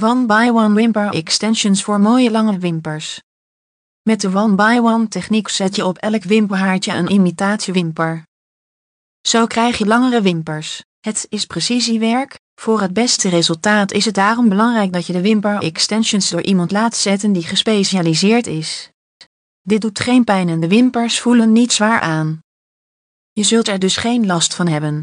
One-by-One Wimper Extensions voor mooie lange wimpers. Met de One-by-One techniek zet je op elk wimperhaartje een imitatiewimper. Zo krijg je langere wimpers. Het is precisiewerk. Voor het beste resultaat is het daarom belangrijk dat je de wimper extensions door iemand laat zetten die gespecialiseerd is. Dit doet geen pijn en de wimpers voelen niet zwaar aan. Je zult er dus geen last van hebben.